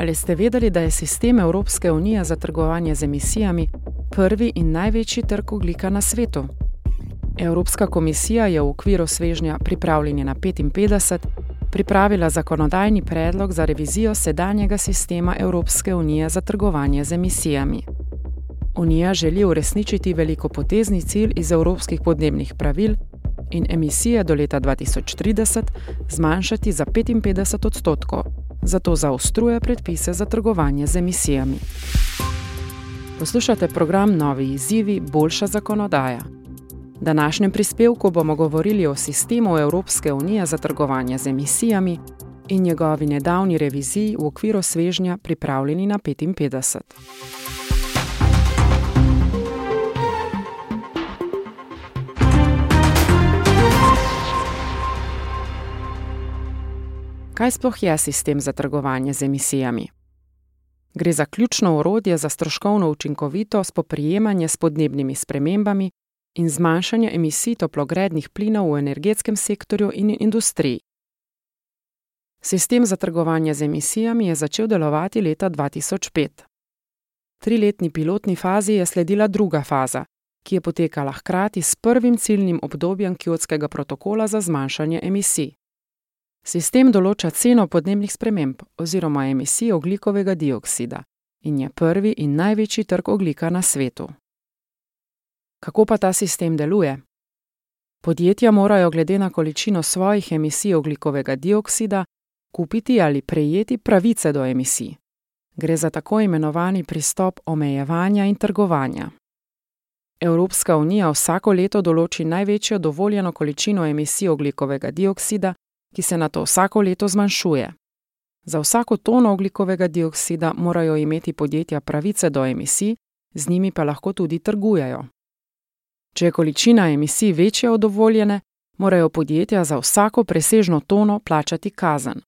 Ali ste vedeli, da je sistem Evropske unije za trgovanje z emisijami prvi in največji trg oglika na svetu? Evropska komisija je v okviru svežnja pripravljeni na 55 pripravila zakonodajni predlog za revizijo sedanjega sistema Evropske unije za trgovanje z emisijami. Unija želi uresničiti veliko potezni cilj iz evropskih podnebnih pravil in emisije do leta 2030 zmanjšati za 55 odstotkov, zato zaostruje predpise za trgovanje z emisijami. Poslušate program Novi izzivi, boljša zakonodaja. V današnjem prispevku bomo govorili o sistemu Evropske unije za trgovanje z emisijami in njegovi nedavni reviziji v okviru svežnja pripravljeni na 55. Kaj sploh je sistem za trgovanje z emisijami? Gre za ključno orodje za stroškovno učinkovito spoprijemanje s podnebnimi spremembami in zmanjšanje emisij toplogrednih plinov v energetskem sektorju in industriji. Sistem za trgovanje z emisijami je začel delovati leta 2005. Triletni pilotni fazi je sledila druga faza, ki je potekala hkrati s prvim ciljnim obdobjem Kjotskega protokola za zmanjšanje emisij. Sistem določa ceno podnebnih sprememb oziroma emisij oglikovega dioksida in je prvi in največji trg oglika na svetu. Kako pa ta sistem deluje? Podjetja morajo glede na količino svojih emisij oglikovega dioksida kupiti ali prejeti pravice do emisij. Gre za tako imenovani pristop omejevanja in trgovanja. Evropska unija vsako leto določi največjo dovoljeno količino emisij oglikovega dioksida, ki se na to vsako leto zmanjšuje. Za vsako tono oglikovega dioksida morajo imeti podjetja pravice do emisij, z njimi pa lahko tudi trgujejo. Če je količina emisij večja od dovoljene, morajo podjetja za vsako presežno tono plačati kazen.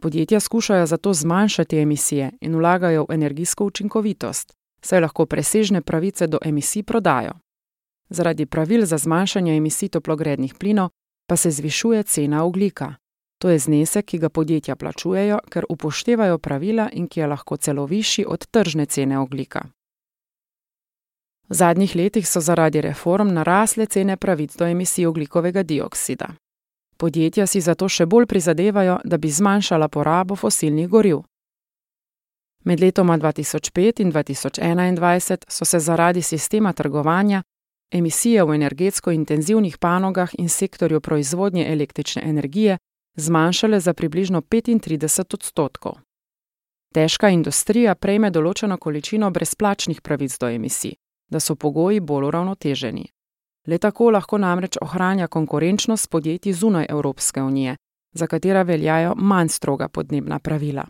Podjetja skušajo zato zmanjšati emisije in vlagajo v energijsko učinkovitost, saj lahko presežne pravice do emisij prodajo. Zaradi pravil za zmanjšanje emisij toplogrednih plinov pa se zvišuje cena oglika. To je znesek, ki ga podjetja plačujejo, ker upoštevajo pravila in ki je lahko celo višji od tržne cene oglika. V zadnjih letih so zaradi reform narasle cene pravic do emisij oglikovega dioksida. Podjetja si zato še bolj prizadevajo, da bi zmanjšala porabo fosilnih goriv. Med letoma 2005 in 2021 so se zaradi sistema trgovanja emisije v energetsko intenzivnih panogah in sektorju proizvodnje električne energije zmanjšale za približno 35 odstotkov. Težka industrija prejme določeno količino brezplačnih pravic do emisij, da so pogoji bolj uravnoteženi. Le tako lahko namreč ohranja konkurenčnost podjetij zunaj Evropske unije, za katera veljajo manj stroga podnebna pravila.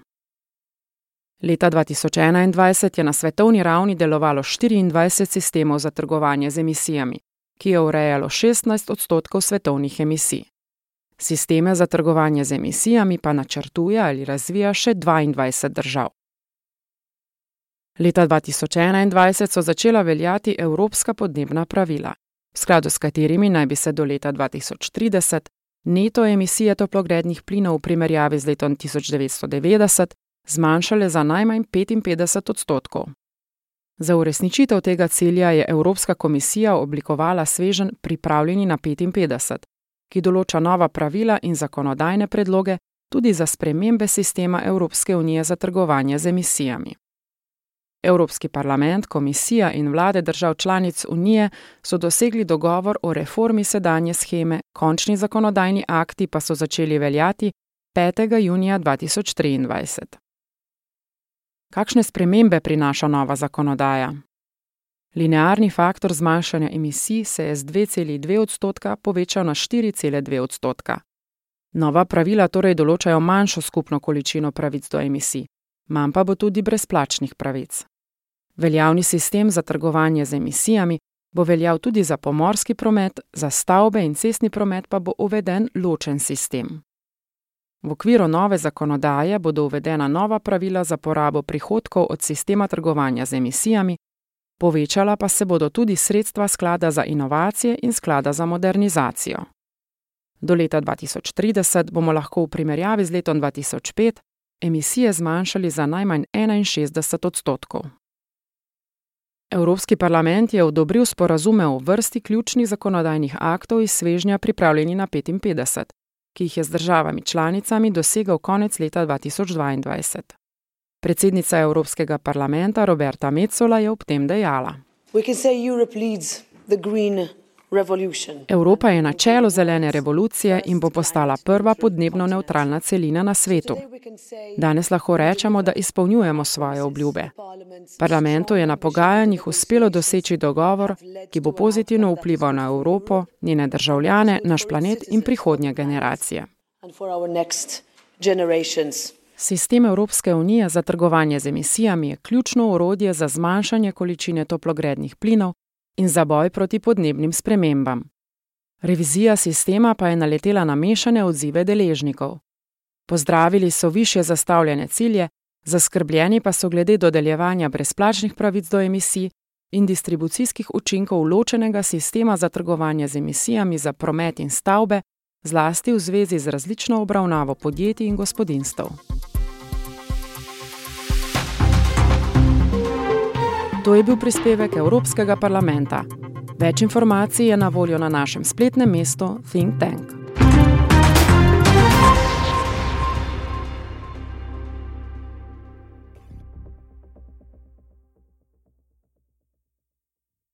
Leta 2021 je na svetovni ravni delovalo 24 sistemov za trgovanje z emisijami, ki je urejalo 16 odstotkov svetovnih emisij. Sisteme za trgovanje z emisijami pa načrtuje ali razvija še 22 držav. Leta 2021 so začela veljati evropska podnebna pravila, v skladu s katerimi naj bi se do leta 2030 neto emisije toplogrednih plinov v primerjavi z letom 1990 zmanjšale za najmanj 55 odstotkov. Za uresničitev tega cilja je Evropska komisija oblikovala svežen Pripravljeni na 55, ki določa nova pravila in zakonodajne predloge tudi za spremembe sistema Evropske unije za trgovanje z emisijami. Evropski parlament, komisija in vlade držav članic Unije so dosegli dogovor o reformi sedanje scheme, končni zakonodajni akti pa so začeli veljati 5. junija 2023. Kakšne spremembe prinaša nova zakonodaja? Linearni faktor zmanjšanja emisij se je z 2,2 odstotka povečal na 4,2 odstotka. Nova pravila torej določajo manjšo skupno količino pravic do emisij, manj pa bo tudi brezplačnih pravic. Veljavni sistem za trgovanje z emisijami bo veljal tudi za pomorski promet, za stavbe in cestni promet pa bo uveden ločen sistem. V okviru nove zakonodaje bodo uvedena nova pravila za porabo prihodkov od sistema trgovanja z emisijami, povečala pa se bodo tudi sredstva sklada za inovacije in sklada za modernizacijo. Do leta 2030 bomo lahko v primerjavi z letom 2005 emisije zmanjšali za najmanj 61 odstotkov. Evropski parlament je odobril sporazume o vrsti ključnih zakonodajnih aktov iz svežnja pripravljeni na 55, ki jih je z državami članicami dosegal konec leta 2022. Predsednica Evropskega parlamenta Roberta Metzola je ob tem dejala: Evropa je na čelu zelene revolucije in bo postala prva podnebno neutralna celina na svetu. Danes lahko rečemo, da izpolnjujemo svoje obljube. Parlamentu je na pogajanjih uspelo doseči dogovor, ki bo pozitivno vplival na Evropo, njene državljane, naš planet in prihodnje generacije. Sistem Evropske unije za trgovanje z emisijami je ključno orodje za zmanjšanje količine toplogrednih plinov in za boj proti podnebnim spremembam. Revizija sistema pa je naletela na mešane odzive deležnikov. Pozdravili so više zastavljene cilje, zaskrbljeni pa so glede dodeljevanja brezplačnih pravic do emisij in distribucijskih učinkov ločenega sistema za trgovanje z emisijami za promet in stavbe, zlasti v zvezi z različno obravnavo podjetij in gospodinstv. To je bil prispevek Evropskega parlamenta. Več informacij je na voljo na našem spletnem mestu Think Tank.